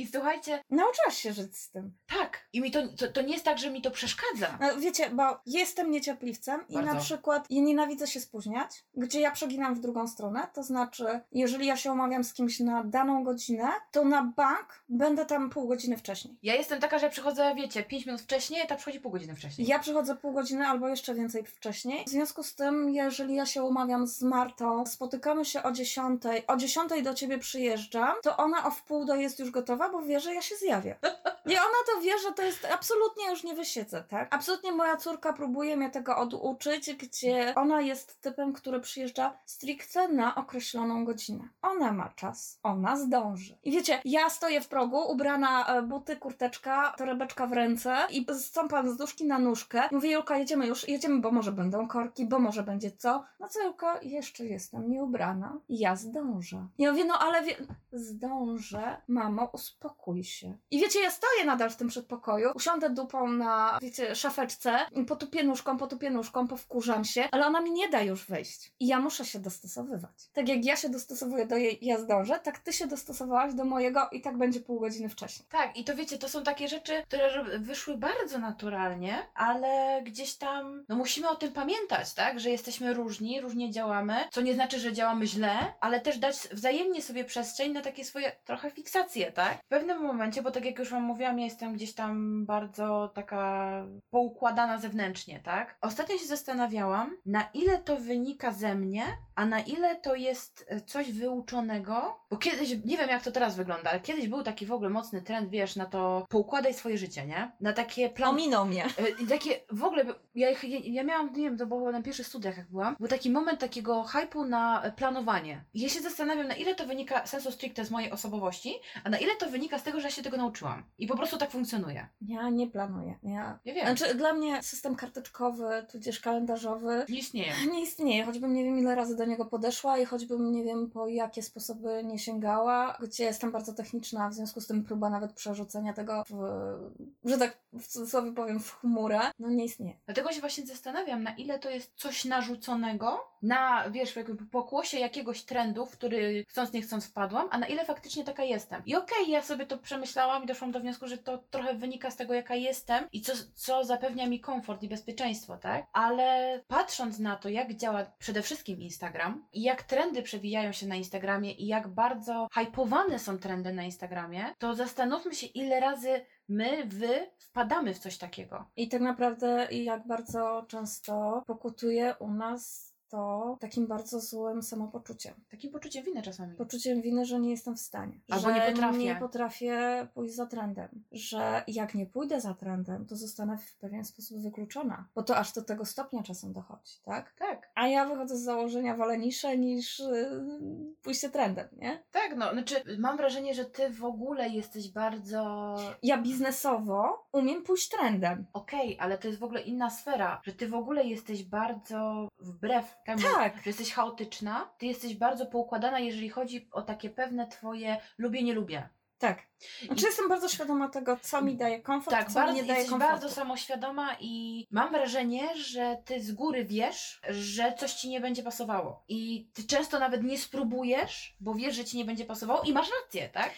I słuchajcie, Nauczyłaś się żyć z tym. tak, i mi to, to, to nie jest tak, że mi to przeszkadza. No, wiecie, bo jestem niecierpliwcem i Bardzo. na przykład ja nienawidzę się spóźniać, gdzie ja przeginam w drugą stronę, to znaczy, jeżeli ja się umawiam z kimś na daną godzinę, to na bank będę tam pół godziny wcześniej. Ja jestem taka, że przychodzę, wiecie, 5 minut wcześniej, ta przychodzi pół godziny wcześniej. Ja przychodzę pół godziny albo jeszcze więcej wcześniej. W związku z tym, jeżeli ja się umawiam z Martą, spotykamy się o 10, o 10 do ciebie przyjeżdżam, to ona o wpół do jest już gotowa, bo wie, że ja się zjawię. I ona to wie, że to jest absolutnie już nie wysiedzę, tak? Absolutnie moja córka próbuje mnie tego oduczyć, gdzie ona jest typem, który przyjeżdża stricte na określoną godzinę. Ona ma czas, ona zdąży. I wiecie, ja stoję w progu, ubrana e, buty, kurteczka, torebeczka w ręce i stąpam z nóżki na nóżkę. Mówię, Julka, jedziemy już, jedziemy, bo może będą korki, bo może będzie co. No co, Julka, jeszcze jestem nieubrana. Ja zdążę. I ja mówię, no ale wie... zdążę, mamo, uspokój się. I wiecie, ja stoję nadal w tym przedpokoju, usiądę dupą na, wiecie, szafeczce, potupię nóżką, potupię nóżką, powkurzam się, ale ona mi nie da już wyjść. I ja muszę się dostosowywać. Tak jak ja się dostosowuję do jej, ja zdążę, tak ty się dostosowałaś do mojego i tak będzie pół godziny wcześniej. Tak, i to wiecie, to są takie rzeczy, które wyszły bardzo naturalnie, ale gdzieś tam, no musimy o tym pamiętać, tak? Że jesteśmy różni, różnie działamy, co nie znaczy, że działamy źle, ale też dać wzajemnie sobie przestrzeń na takie swoje trochę fiksacje, tak? W pewnym momencie, bo tak jak już wam mówiłam, ja jestem gdzieś tam bardzo taka poukładana zewnętrznie, tak? Ostatnio się zastanawiałam, na ile to wynika ze mnie, a na ile to jest e, coś wyuczonego, bo kiedyś, nie wiem jak to teraz wygląda, ale kiedyś był taki w ogóle mocny trend, wiesz, na to poukładaj swoje życie, nie? Na takie plan... Ominął mnie. E, takie w ogóle, ja, ja, ja miałam, nie wiem, to było na pierwszych studiach jak byłam, był taki moment takiego hypu na planowanie. I ja się zastanawiam, na ile to wynika sensu stricte z mojej osobowości, a na ile to wynika z tego, że ja się tego nauczyłam. I po prostu tak funkcjonuje. Ja nie planuję. Ja... Ja wiem, Znaczy, dla mnie system karteczkowy, tudzież kalendarzowy nie istnieje. nie istnieje, choćbym nie wiem ile razy do niego podeszła i choćbym nie wiem po jakie sposoby nie sięgała, gdzie jestem bardzo techniczna, w związku z tym próba nawet przerzucenia tego w, że tak w cudzysłowie powiem, w chmurę, no nie istnieje. Dlatego się właśnie zastanawiam, na ile to jest coś narzuconego, na, wiesz, jakby pokłosie jakiegoś trendu, w który chcąc nie chcąc wpadłam, a na ile faktycznie taka jestem. I okej, ja sobie to przemyślałam i doszłam do wniosku, że to trochę wynika z tego, jaka jestem i co, co zapewnia mi komfort i bezpieczeństwo, tak? Ale patrząc na to, jak działa przede wszystkim Instagram i jak trendy przewijają się na Instagramie i jak bardzo hypowane są trendy na Instagramie, to zastanówmy się, ile razy my, wy wpadamy w coś takiego. I tak naprawdę jak bardzo często pokutuje u nas to takim bardzo złym samopoczuciem. Takim poczuciem winy czasami. Poczuciem winy, że nie jestem w stanie. Albo że nie potrafię. nie potrafię pójść za trendem. Że jak nie pójdę za trendem, to zostanę w pewien sposób wykluczona. Bo to aż do tego stopnia czasem dochodzi, tak? Tak. A ja wychodzę z założenia wolę niszę niż yy, pójście trendem, nie? Tak, no, znaczy mam wrażenie, że ty w ogóle jesteś bardzo... Ja biznesowo umiem pójść trendem. Okej, ale to jest w ogóle inna sfera, że ty w ogóle jesteś bardzo wbrew Tak. że jesteś chaotyczna, ty jesteś bardzo poukładana, jeżeli chodzi o takie pewne twoje lubię, nie lubię. Tak. Znaczy jestem bardzo świadoma tego, co mi daje komfort, Tak, co bardzo, mi nie daje komfortu. bardzo samoświadoma i mam wrażenie, że ty z góry wiesz, że coś ci nie będzie pasowało. I ty często nawet nie spróbujesz, bo wiesz, że ci nie będzie pasowało i masz rację, tak?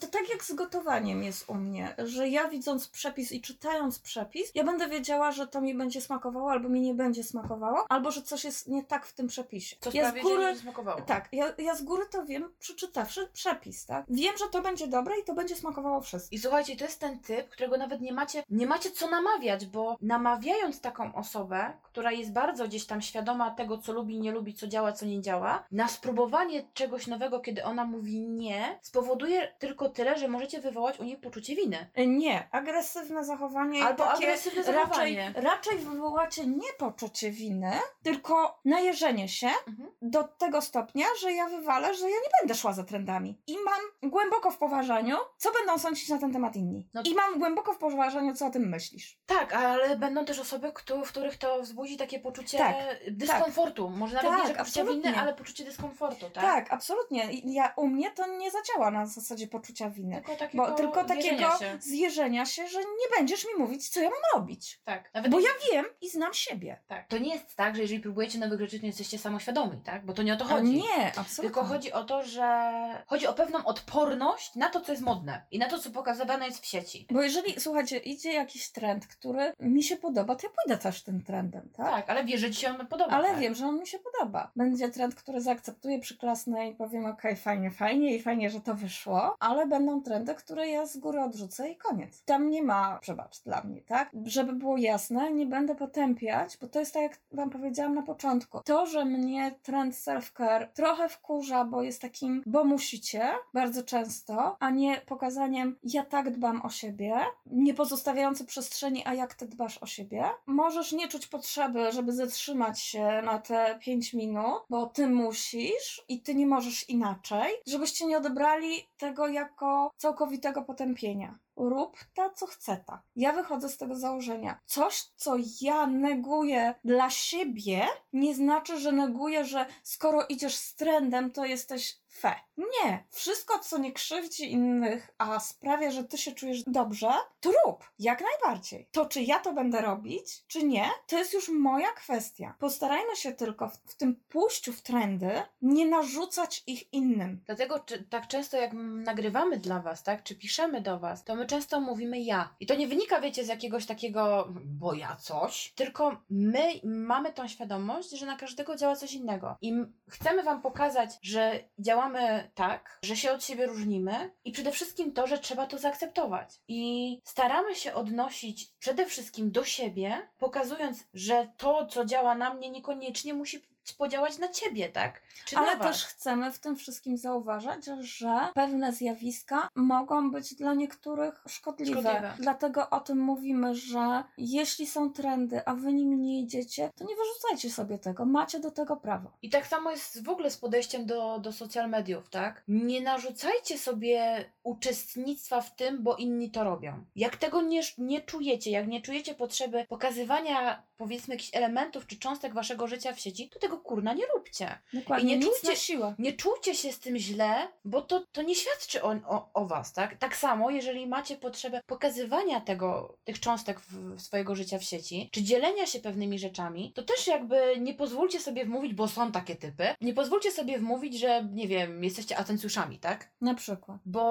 To tak jak z gotowaniem jest u mnie, że ja widząc przepis i czytając przepis, ja będę wiedziała, że to mi będzie smakowało, albo mi nie będzie smakowało, albo że coś jest nie tak w tym przepisie. Co ja z że góry, nie będzie smakowało. tak, ja, ja z góry to wiem, przeczytawszy przepis, tak? Wiem, że to będzie dobre i to będzie smakowało wszystkim. I słuchajcie, to jest ten typ, którego nawet nie macie, nie macie co namawiać, bo namawiając taką osobę, która jest bardzo gdzieś tam świadoma tego, co lubi, nie lubi, co działa, co nie działa, na spróbowanie czegoś nowego, kiedy ona mówi nie, spowoduje tylko tyle, że możecie wywołać u niej poczucie winy. Nie, agresywne zachowanie Albo takie agresywne raczej, zachowanie. raczej wywołacie nie poczucie winy, tylko najeżenie się Mhm. do tego stopnia, że ja wywalę, że ja nie będę szła za trendami. I mam głęboko w poważaniu, co będą sądzić na ten temat inni. No- I mam głęboko w poważaniu, co o tym myślisz. Tak, ale będą też osoby, któ- w których to wzbudzi takie poczucie Tak, dyskomfortu. Może nawet Tak, nie, że poczucie absolutnie. winy, ale poczucie dyskomfortu, tak? Tak, absolutnie. Ja, u mnie to nie zadziała na zasadzie poczucia winy. Tylko takiego, Bo tylko takiego się. zjeżenia się, że nie będziesz mi mówić, co ja mam robić. Tak. Nawet Bo ja wiem i znam siebie. Tak. To nie jest tak, że jeżeli próbujecie nowych rzeczy, to nie jesteście samoświadomi, tak? Bo to nie o to A chodzi. nie, absolutnie. Tylko chodzi o to, że chodzi o pewną odporność na to, co jest modne i na to, co pokazywane jest w sieci. Bo jeżeli, słuchajcie, idzie jakiś trend, który mi się podoba, to ja pójdę też tym trendem, tak? Tak, ale wiesz, że ci się on podoba. Ale tak? wiem, że on mi się podoba. Będzie trend, który zaakceptuję, przyklasnę i powiem, okej, fajnie, fajnie i fajnie, że to wyszło, ale będą trendy, które ja z góry odrzucę i koniec. Tam nie ma przebacz dla mnie, tak? Żeby było jasne, nie będę potępiać, bo to jest tak, jak wam powiedziałam na początku. To, że mnie trend self-care trochę wkurza, bo jest takim, bo musicie, bardzo często, a nie pokazaniem, ja tak dbam o siebie, nie pozostawiający przestrzeni, a jak ty dbasz o siebie. Możesz nie czuć potrzeby, żeby zatrzymać się na te 5 minut, bo ty musisz i ty nie możesz inaczej, żebyście nie odebrali tego jako całkowitego potępienia. Rób ta, co chce ta. Ja wychodzę z tego założenia. Coś, co ja neguję dla siebie, nie znaczy, że neguję, że skoro idziesz z trendem, to jesteś fe. Nie. Wszystko, co nie krzywdzi innych, a sprawia, że ty się czujesz dobrze, to rób. Jak najbardziej. To, czy ja to będę robić, czy nie, to jest już moja kwestia. Postarajmy się tylko w, w tym pójściu w trendy nie narzucać ich innym. Dlatego czy, tak często jak nagrywamy dla was, tak, czy piszemy do was, to my często mówimy ja. I to nie wynika, wiecie, z jakiegoś takiego, bo ja coś, tylko my mamy tą świadomość, że na każdego działa coś innego. I chcemy wam pokazać, że działamy tak, że się od siebie różnimy i przede wszystkim to, że trzeba to zaakceptować. I staramy się odnosić przede wszystkim do siebie, pokazując, że to, co działa na mnie, niekoniecznie musi podziałać na ciebie, tak? Czy Ale też chcemy w tym wszystkim zauważać, że pewne zjawiska mogą być dla niektórych szkodliwe. Szkodliwe. Dlatego o tym mówimy, że jeśli są trendy, a wy nimi nie idziecie, to nie wyrzucajcie sobie tego. Macie do tego prawo. I tak samo jest w ogóle z podejściem do, do social mediów, tak? Nie narzucajcie sobie uczestnictwa w tym, bo inni to robią. Jak tego nie, nie czujecie, jak nie czujecie potrzeby pokazywania, powiedzmy, jakichś elementów czy cząstek waszego życia w sieci, to tego kurna nie róbcie. Dokładnie, I nie czujcie- na siłę. Nie czujcie się z tym źle, bo to, to nie świadczy o, o, o was, tak? Tak samo, jeżeli macie potrzebę pokazywania tego, tych cząstek w, w swojego życia w sieci, czy dzielenia się pewnymi rzeczami, to też jakby nie pozwólcie sobie wmówić, bo są takie typy, nie pozwólcie sobie wmówić, że, nie wiem, jesteście atencjuszami, tak? Na przykład. Bo,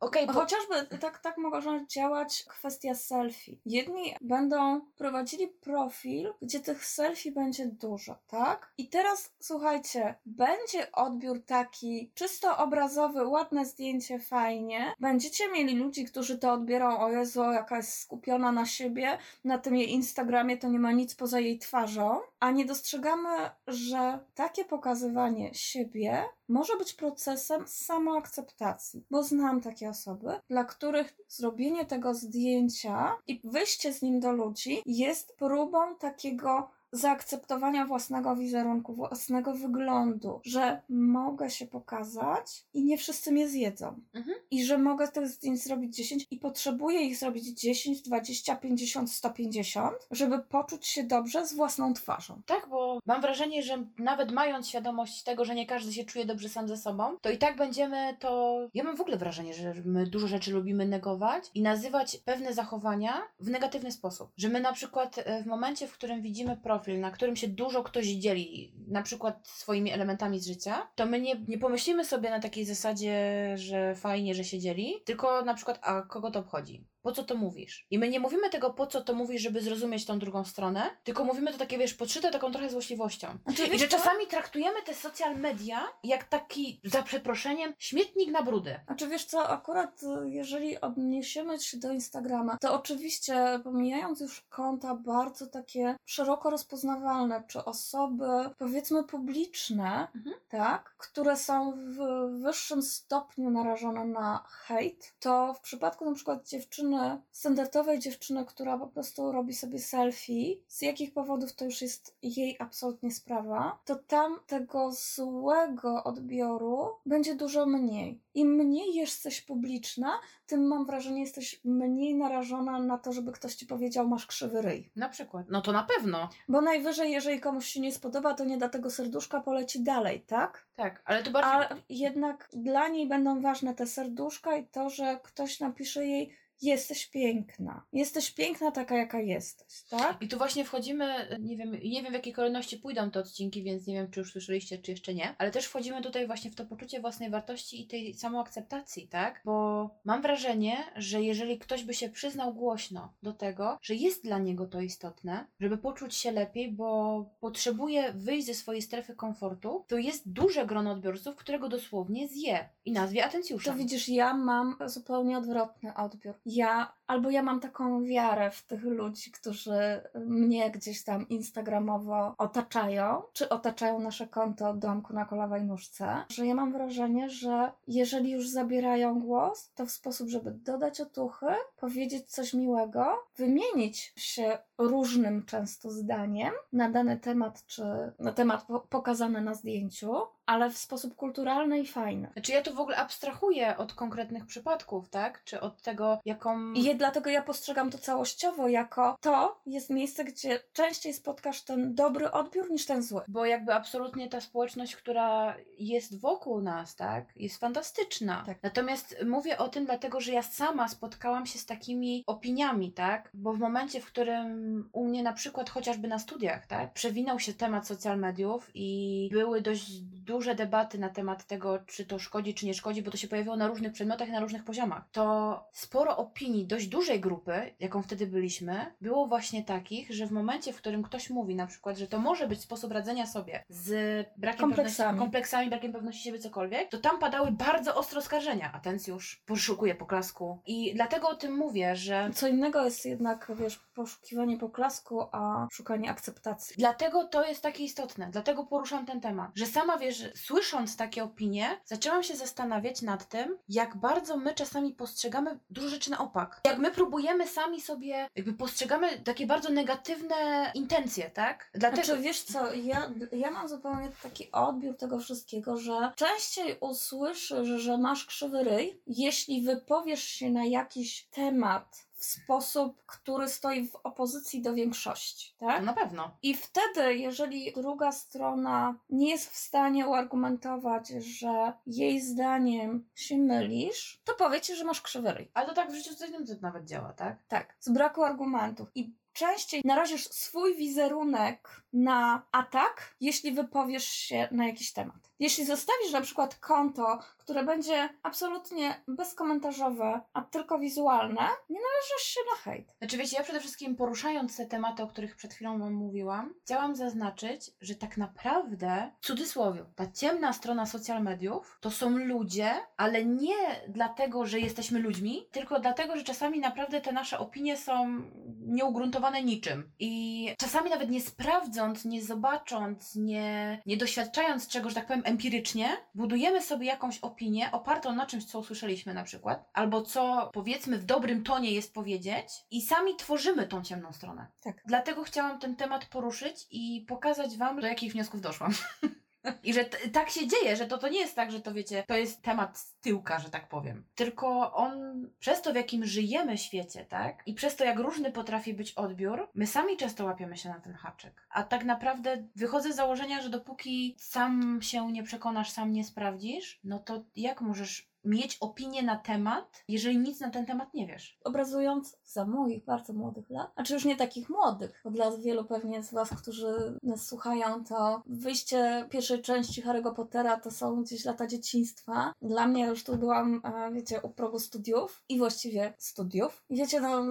okej, bo... Chociażby tak, tak może działać kwestia selfie. Jedni będą prowadzili profil, gdzie tych selfie będzie dużo, tak? I teraz słuchajcie, będzie odbiór taki czysto obrazowy, ładne zdjęcie, fajnie. Będziecie mieli ludzi, którzy to odbiorą, o Jezu, jaka jest skupiona na siebie, na tym jej Instagramie to nie ma nic poza jej twarzą, a nie dostrzegamy, że takie pokazywanie siebie może być procesem samoakceptacji, bo znam takie osoby, dla których zrobienie tego zdjęcia i wyjście z nim do ludzi jest próbą takiego zaakceptowania własnego wizerunku, własnego wyglądu, że mogę się pokazać i nie wszyscy mnie zjedzą. Mhm. I że mogę tych zdjęć zrobić 10 i potrzebuję ich zrobić 10, 20, 50, 150, żeby poczuć się dobrze z własną twarzą. Tak, bo mam wrażenie, że nawet mając świadomość tego, że nie każdy się czuje dobrze sam ze sobą, to i tak będziemy to. Ja mam w ogóle wrażenie, że my dużo rzeczy lubimy negować i nazywać pewne zachowania w negatywny sposób. Że my na przykład e, w momencie, w którym widzimy profil, na którym się dużo ktoś dzieli, na przykład swoimi elementami z życia, to my nie, nie pomyślimy sobie na takiej zasadzie, że fajnie, że się dzieli, tylko na przykład, a kogo to obchodzi? Po co to mówisz? I my nie mówimy tego, po co to mówisz, żeby zrozumieć tą drugą stronę, tylko mówimy to takie, wiesz, podszyte taką trochę złośliwością. I że czasami traktujemy te social media jak taki, za przeproszeniem, śmietnik na brudy. A czy wiesz co, akurat y, jeżeli odniesiemy się do Instagrama, to oczywiście pomijając już konta bardzo takie szeroko rozpoznawalne, czy osoby powiedzmy publiczne, Mhm. tak, które są w wyższym stopniu narażone na hejt, to w przypadku na przykład dziewczyny, standardowej dziewczyny, która po prostu robi sobie selfie, z jakich powodów to już jest jej absolutnie sprawa, to tam tego złego odbioru będzie dużo mniej. Im mniej jesteś publiczna, tym mam wrażenie, jesteś mniej narażona na to, żeby ktoś ci powiedział, masz krzywy ryj. Na przykład. No to na pewno. Bo najwyżej, jeżeli komuś się nie spodoba, to nie da tego serduszka, poleci dalej, tak? Tak, ale to bardziej... A jednak dla niej będą ważne te serduszka i to, że ktoś napisze jej, jesteś piękna. Jesteś piękna taka, jaka jesteś, tak? I tu właśnie wchodzimy, nie wiem, nie wiem w jakiej kolejności pójdą te odcinki, więc nie wiem, czy już słyszeliście, czy jeszcze nie, ale też wchodzimy tutaj właśnie w to poczucie własnej wartości i tej samoakceptacji, tak? Bo mam wrażenie, że jeżeli ktoś by się przyznał głośno do tego, że jest dla niego to istotne, żeby poczuć się lepiej, bo potrzebuje wyjść ze swojej strefy komfortu, to jest duże grono odbiorców, którego dosłownie zje i nazwie atencjuszem. To widzisz, ja mam zupełnie odwrotny odbiór. Ja, albo ja mam taką wiarę w tych ludzi, którzy mnie gdzieś tam instagramowo otaczają, czy otaczają nasze konto domku na kolawej nóżce, że ja mam wrażenie, że jeżeli już zabierają głos, to w sposób, żeby dodać otuchy, powiedzieć coś miłego, wymienić się różnym często zdaniem na dany temat, czy na temat po- pokazany na zdjęciu, ale w sposób kulturalny i fajny. Znaczy ja tu w ogóle abstrahuję od konkretnych przypadków, tak? Czy od tego, jaką... I dlatego ja postrzegam to całościowo jako to jest miejsce, gdzie częściej spotkasz ten dobry odbiór niż ten zły. Bo jakby absolutnie ta społeczność, która jest wokół nas, tak, jest fantastyczna. Tak. Natomiast mówię o tym dlatego, że ja sama spotkałam się z takimi opiniami, tak? Bo w momencie, w którym u mnie na przykład chociażby na studiach, tak, przewinął się temat social mediów i były dość duże debaty na temat tego, czy to szkodzi, czy nie szkodzi, bo to się pojawiło na różnych przedmiotach i na różnych poziomach, to sporo opinii dość dużej grupy, jaką wtedy byliśmy, było właśnie takich, że w momencie, w którym ktoś mówi na przykład, że to może być sposób radzenia sobie z brakiem Kompleksami. pewności, kompleksami, brakiem pewności siebie, cokolwiek, to tam padały bardzo ostre oskarżenia. Atencjusz poszukuje poklasku. I dlatego o tym mówię, że Co innego jest jednak, wiesz, poszukiwanie poklasku, a szukanie akceptacji. Dlatego to jest takie istotne, dlatego poruszam ten temat, że sama wiesz, słysząc takie opinie, zaczęłam się zastanawiać nad tym, jak bardzo my czasami postrzegamy dużo rzeczy na opak. Jak my próbujemy sami sobie, jakby postrzegamy takie bardzo negatywne intencje, tak? Dlatego... Znaczy, wiesz co, ja, ja mam zupełnie taki odbiór tego wszystkiego, że częściej usłyszysz, że masz krzywy ryj, jeśli wypowiesz się na jakiś temat sposób, który stoi w opozycji do większości, tak? na pewno. I wtedy, jeżeli druga strona nie jest w stanie uargumentować, że jej zdaniem się mylisz, to powiecie, że masz krzywy ryj. Ale to tak w życiu codziennym nawet działa, tak? Tak, z braku argumentów. I częściej narazisz swój wizerunek na atak, jeśli wypowiesz się na jakiś temat. Jeśli zostawisz na przykład konto, które będzie absolutnie bezkomentarzowe, a tylko wizualne, nie narażasz się na hejt. Znaczy wiecie, ja przede wszystkim poruszając te tematy, o których przed chwilą Wam mówiłam, chciałam zaznaczyć, że tak naprawdę, w cudzysłowie, ta ciemna strona social mediów to są ludzie, ale nie dlatego, że jesteśmy ludźmi, tylko dlatego, że czasami naprawdę te nasze opinie są nieugruntowane niczym. I czasami nawet nie sprawdząc, nie zobacząc, nie, nie doświadczając czegoś, tak powiem, empirycznie, budujemy sobie jakąś opinię opartą na czymś, co usłyszeliśmy na przykład, albo co powiedzmy w dobrym tonie jest powiedzieć i sami tworzymy tą ciemną stronę. Tak. Dlatego chciałam ten temat poruszyć i pokazać Wam, do jakich wniosków doszłam. I że tak się dzieje, że to, to nie jest tak, że to wiecie, to jest temat z tyłka, że tak powiem. Tylko on, przez to w jakim żyjemy świecie, tak? I przez to jak różny potrafi być odbiór, my sami często łapiemy się na ten haczyk. A tak naprawdę wychodzę z założenia, że dopóki sam się nie przekonasz, sam nie sprawdzisz, no to jak możesz mieć opinię na temat, jeżeli nic na ten temat nie wiesz? Obrazując za moich bardzo młodych lat, a czy już nie takich młodych, bo dla wielu pewnie z Was, którzy nas słuchają, to wyjście pierwszej części Harry'ego Pottera to są gdzieś lata dzieciństwa. Dla mnie już tu byłam, e, wiecie, u progu studiów i właściwie studiów. Wiecie, no,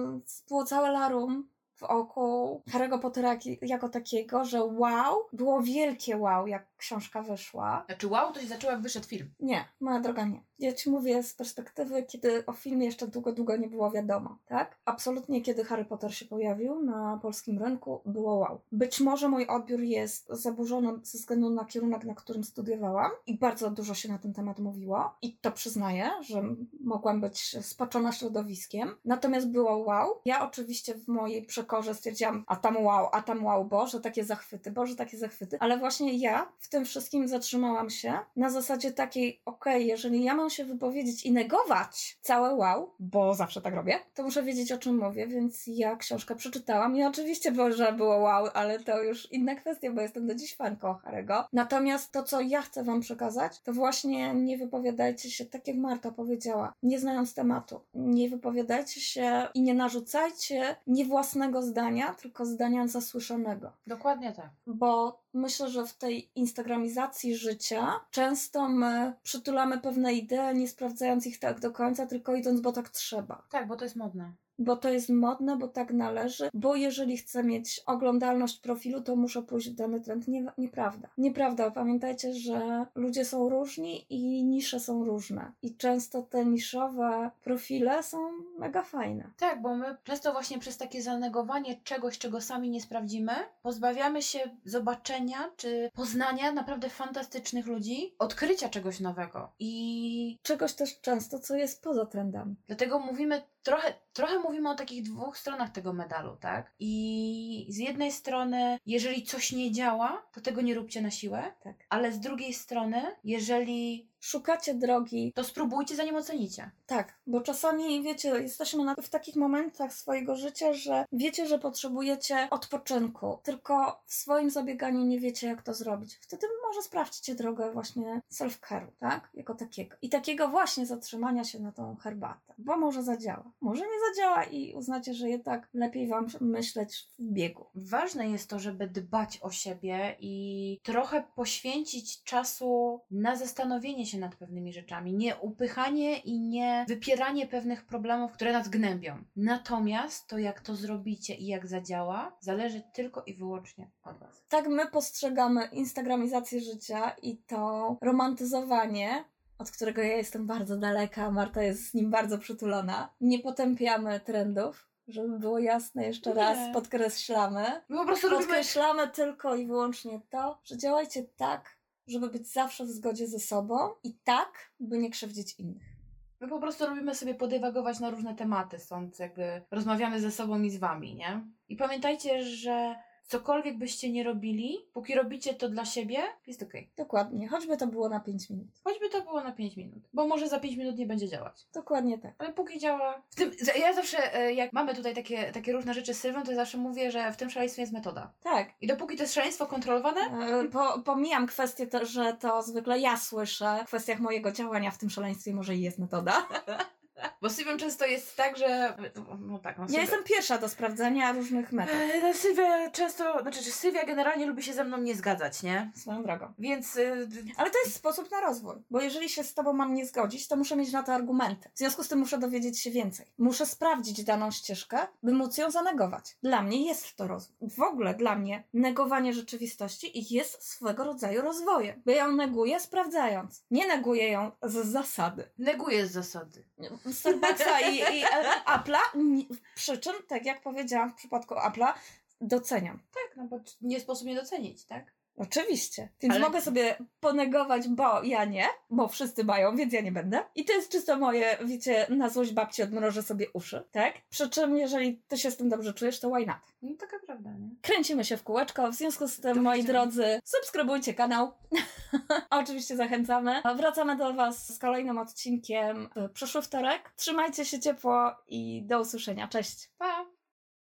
było całe larum wokół Harry'ego Pottera jak- jako takiego, że wow, było wielkie wow, jak książka wyszła. Znaczy wow, to się zaczęło jak wyszedł film. Nie, moja droga, nie. Ja ci mówię z perspektywy, kiedy o filmie jeszcze długo, długo nie było wiadomo, tak? Absolutnie, kiedy Harry Potter się pojawił na polskim rynku, było wow. Być może mój odbiór jest zaburzony ze względu na kierunek, na którym studiowałam i bardzo dużo się na ten temat mówiło i to przyznaję, że mogłam być spaczona środowiskiem. Natomiast było wow. Ja oczywiście w mojej przekorze stwierdziłam, a tam wow, a tam wow, Boże, takie zachwyty, Boże, takie zachwyty. Ale właśnie ja w tym wszystkim zatrzymałam się na zasadzie takiej, okej, jeżeli ja mam się wypowiedzieć i negować całe wow, bo zawsze tak robię, to muszę wiedzieć o czym mówię, więc ja książkę przeczytałam i oczywiście było, że było wow, ale to już inna kwestia, bo jestem do dziś fanką Harego. Natomiast to, co ja chcę wam przekazać, to właśnie nie wypowiadajcie się, tak jak Marta powiedziała, nie znając tematu. Nie wypowiadajcie się i nie narzucajcie nie własnego zdania, tylko zdania zasłyszanego Dokładnie tak. bo myślę, że w tej instagramizacji życia często my przytulamy pewne idee, nie sprawdzając ich tak do końca, tylko idąc, bo tak trzeba. Tak, bo to jest modne. Bo to jest modne, bo tak należy, bo jeżeli chcę mieć oglądalność profilu, to muszę pójść w dany trend. Nie, nieprawda. Nieprawda. Pamiętajcie, że ludzie są różni i nisze są różne. I często te niszowe profile są mega fajne. Tak, bo my często właśnie przez takie zanegowanie czegoś, czego sami nie sprawdzimy, pozbawiamy się zobaczenia czy poznania naprawdę fantastycznych ludzi, odkrycia czegoś nowego. I Czegoś też często, co jest poza trendami. dlatego mówimy trochę, trochę mówimy o takich dwóch stronach tego medalu, tak? I z jednej strony, jeżeli coś nie działa, to tego nie róbcie na siłę, Tak. ale z drugiej strony, jeżeli szukacie drogi. To spróbujcie, zanim ocenicie. Tak, bo czasami, wiecie, jesteśmy na, w takich momentach swojego życia, że wiecie, że potrzebujecie odpoczynku, tylko w swoim zabieganiu nie wiecie, jak to zrobić. Wtedy może sprawdźcie drogę właśnie self-care'u, tak? Jako takiego. I takiego właśnie zatrzymania się na tą herbatę, bo może zadziała. Może nie zadziała i uznacie, że jednak lepiej wam myśleć w biegu. Ważne jest to, żeby dbać o siebie i trochę poświęcić czasu na zastanowienie się nad pewnymi rzeczami. Nie upychanie i nie wypieranie pewnych problemów, które nas gnębią. Natomiast to, jak to zrobicie i jak zadziała, zależy tylko i wyłącznie od Was. Tak my postrzegamy instagramizację życia i to romantyzowanie od którego ja jestem bardzo daleka, Marta jest z nim bardzo przytulona. Nie potępiamy trendów, żeby było jasne, jeszcze Nie. raz podkreślamy. My po prostu robimy... Podkreślamy tylko i wyłącznie to, że działajcie tak, żeby być zawsze w zgodzie ze sobą i tak, by nie krzywdzić innych. My po prostu lubimy sobie podywagować na różne tematy, stąd jakby rozmawiamy ze sobą i z Wami, nie? I pamiętajcie, że cokolwiek byście nie robili, póki robicie to dla siebie, jest okej. Dokładnie, choćby to było na 5 minut. Choćby to było na 5 minut, bo może za 5 minut nie będzie działać. Dokładnie tak. Ale póki działa. W tym, ja zawsze, e, jak mamy tutaj takie, takie różne rzeczy z Sylwią, to ja zawsze mówię, że w tym szaleństwie jest metoda. Tak. I dopóki to jest szaleństwo kontrolowane, E, Po, pomijam kwestię, to, że to zwykle ja słyszę w kwestiach mojego działania w tym szaleństwie, może i jest metoda. bo z Sylwią często jest tak, że. No tak, no Ja jestem pierwsza do sprawdzenia różnych metod. E, no Sylwia często, znaczy, że Sylwia generalnie lubi się ze mną nie zgadzać, nie? Swoją drogą. Więc. y, Ale to jest sposób na rozwój, bo jeżeli się z tobą mam nie zgodzić, to muszę mieć na to argumenty. W związku z tym muszę dowiedzieć się więcej. Muszę sprawdzić daną ścieżkę, by móc ją zanegować. Dla mnie jest to rozwój. W ogóle dla mnie negowanie rzeczywistości jest swego rodzaju rozwojem. Bo ja ją neguję sprawdzając. Nie neguję ją z zasady. Neguję z zasady. Starbucksa i, i e, Apple'a, przy czym, tak jak powiedziałam w przypadku Apple'a, doceniam. Tak, no bo nie sposób nie docenić, tak? Oczywiście. Więc Ale- mogę sobie ponegować, bo ja nie, bo wszyscy mają, więc ja nie będę. I to jest czysto moje, wiecie, na złość babci odmrożę sobie uszy, tak? Przy czym, jeżeli ty się z tym dobrze czujesz, to why not? No taka prawda, nie? Kręcimy się w kółeczko, w związku z tym, Do moi drodzy, subskrybujcie kanał. Oczywiście zachęcamy. Wracamy do Was z kolejnym odcinkiem w przyszły wtorek. Trzymajcie się ciepło i do usłyszenia. Cześć! Pa!